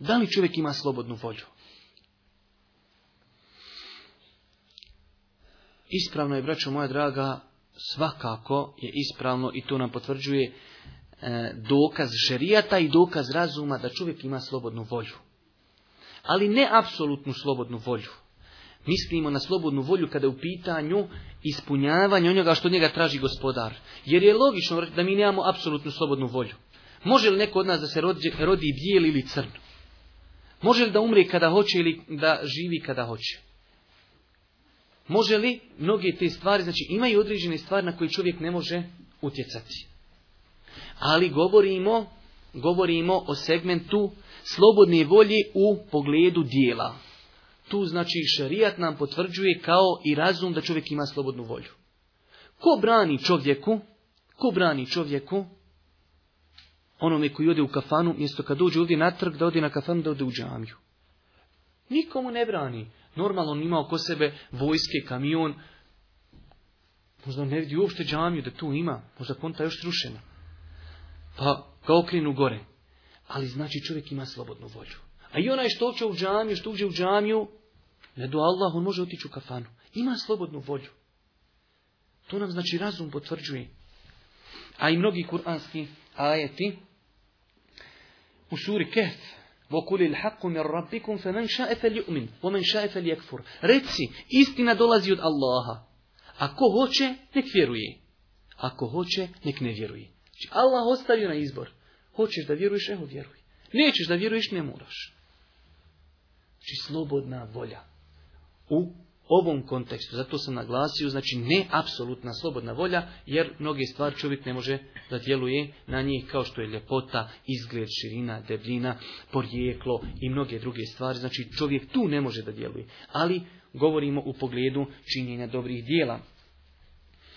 Da li čovjek ima slobodnu volju? Ispravno je, braćo moja draga, svakako je ispravno i to nam potvrđuje e, dokaz žerijata i dokaz razuma da čovjek ima slobodnu volju. Ali ne apsolutnu slobodnu volju. Mislimo na slobodnu volju kada je u pitanju ispunjavanje onoga što njega traži gospodar. Jer je logično da mi nemamo apsolutnu slobodnu volju. Može li neko od nas da se rodi, rodi bijel ili crn? Može li da umri kada hoće ili da živi kada hoće? Može li mnoge te stvari, znači imaju određene stvari na koje čovjek ne može utjecati. Ali govorimo, govorimo o segmentu slobodne volje u pogledu dijela. Tu znači šarijat nam potvrđuje kao i razum da čovjek ima slobodnu volju. Ko brani čovjeku? Ko brani čovjeku onome koji ode u kafanu, mjesto kad dođe ovdje na trg, da ode na kafanu, da ode u džamiju. Nikomu ne brani. Normalno on ima oko sebe vojske, kamion. Možda on ne vidi uopšte džamiju da tu ima. Možda konta još srušena. Pa ga okrenu gore. Ali znači čovjek ima slobodnu volju. A i onaj što uđe u džamiju, što uđe u džamiju, ne do Allah, on može otići u kafanu. Ima slobodnu volju. To nam znači razum potvrđuje a i mnogi kuranski ajeti. U suri Kehf, وَقُلِ الْحَقُّ مِنْ رَبِّكُمْ فَمَنْ شَاءَ فَلْيُؤْمِنْ وَمَنْ شَاءَ فَلْيَكْفُرْ Reci, istina dolazi od Allaha. Ako hoće, nek vjeruje. Ako hoće, nek ne vjeruje. Znači, Allah ostavio na izbor. Hoćeš da vjeruješ, evo vjeruj. Nećeš da vjeruješ, ne moraš. Znači, slobodna volja u ovom kontekstu. Zato sam naglasio, znači ne apsolutna slobodna volja, jer mnoge stvari čovjek ne može da djeluje na njih, kao što je ljepota, izgled, širina, debljina, porijeklo i mnoge druge stvari. Znači čovjek tu ne može da djeluje, ali govorimo u pogledu činjenja dobrih dijela.